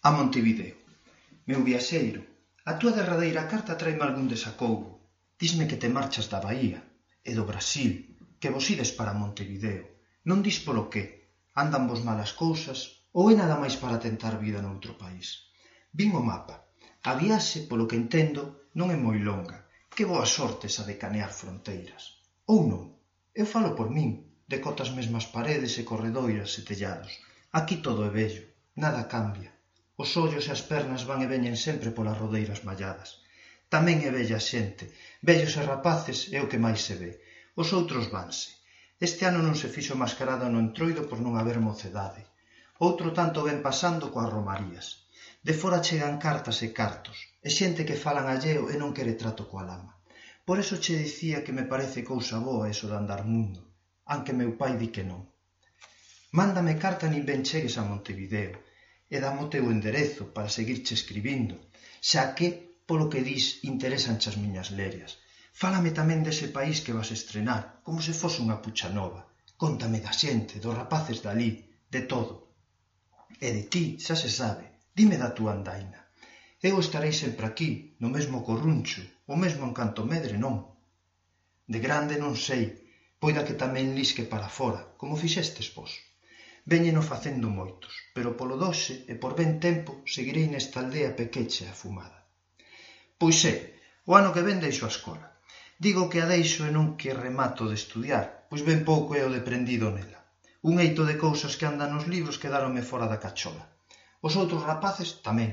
A Montevideo. Meu viaxeiro, a túa derradeira carta traime algún desacougo. Disme que te marchas da Bahía e do Brasil, que vos ides para Montevideo. Non dis polo que, andan vos malas cousas ou é nada máis para tentar vida noutro país. Vin o mapa. A viaxe, polo que entendo, non é moi longa. Que boa sorte esa de canear fronteiras. Ou non. Eu falo por min, decotas mesmas paredes e corredoiras e tellados. Aquí todo é bello, nada cambia. Os ollos e as pernas van e veñen sempre polas rodeiras malladas. Tamén é bella xente, vellos e rapaces é o que máis se ve. Os outros vanse. Este ano non se fixo mascarada no entroido por non haber mocedade. Outro tanto ven pasando coas romarías. De fora chegan cartas e cartos, e xente que falan alleo e non quere trato coa lama. Por eso che dicía que me parece cousa boa eso de andar mundo, anque meu pai di que non. Mándame carta nin ben chegues a Montevideo, e dame o teu enderezo para seguirche escribindo, xa que, polo que dis, interesanche as miñas lerias. Fálame tamén dese país que vas estrenar, como se fose unha pucha nova. Contame da xente, dos rapaces dali, de todo. E de ti, xa se sabe, dime da túa andaina. Eu estarei sempre aquí, no mesmo corruncho, o mesmo en canto medre, non. De grande non sei, poida que tamén lisque para fora, como fixestes vos. Véñeno facendo moitos, pero polo doxe e por ben tempo seguirei nesta aldea pequecha e afumada. Pois é, o ano que ven deixo a escola. Digo que a deixo e non que remato de estudiar, pois ben pouco é o deprendido nela. Un eito de cousas que andan nos libros quedaronme fora da cachola. Os outros rapaces tamén,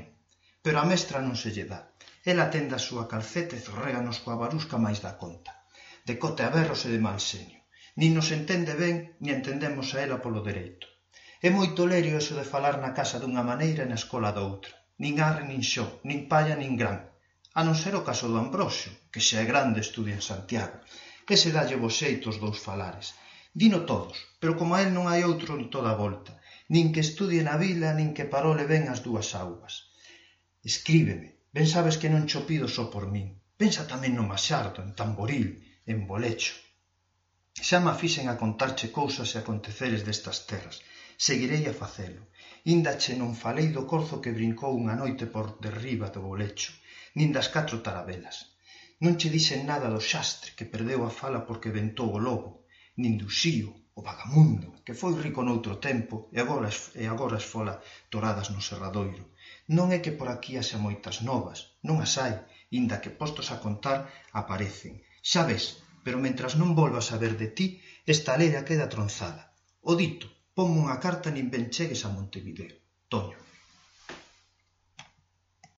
pero a mestra non se lle dá. Ela tende a súa calceta e zorréganos coa barusca máis da conta. De cote a berros e de mal seño. Nin nos entende ben, ni entendemos a ela polo dereito. É moi tolerio eso de falar na casa dunha maneira e na escola doutra, nin arre, nin xo, nin palla nin gran, a non ser o caso do Ambrosio, que xa é grande estudia en Santiago, que se dalle vos xeito os dous falares. Dino todos, pero como a él non hai outro en toda a volta, nin que estudie na vila, nin que parole ben as dúas augas. Escríbeme, ben sabes que non cho pido só por min. Pensa tamén no Maxardo, en Tamboril, en Bolecho. Xa me fixen a contarche cousas e aconteceres destas terras, Seguirei a facelo. Inda che non falei do corzo que brincou unha noite por derriba do bolecho, nin das catro tarabelas. Non che dixen nada do xastre que perdeu a fala porque ventou o lobo, nin do xío, o vagamundo, que foi rico noutro tempo e agora, e agora as fola toradas no serradoiro. Non é que por aquí haxa moitas novas, non as hai, inda que postos a contar aparecen. Xa ves, pero mentras non volvas a ver de ti, esta leira queda tronzada. O dito, Ponme unha carta nin ben chegues a Montevideo, Toño.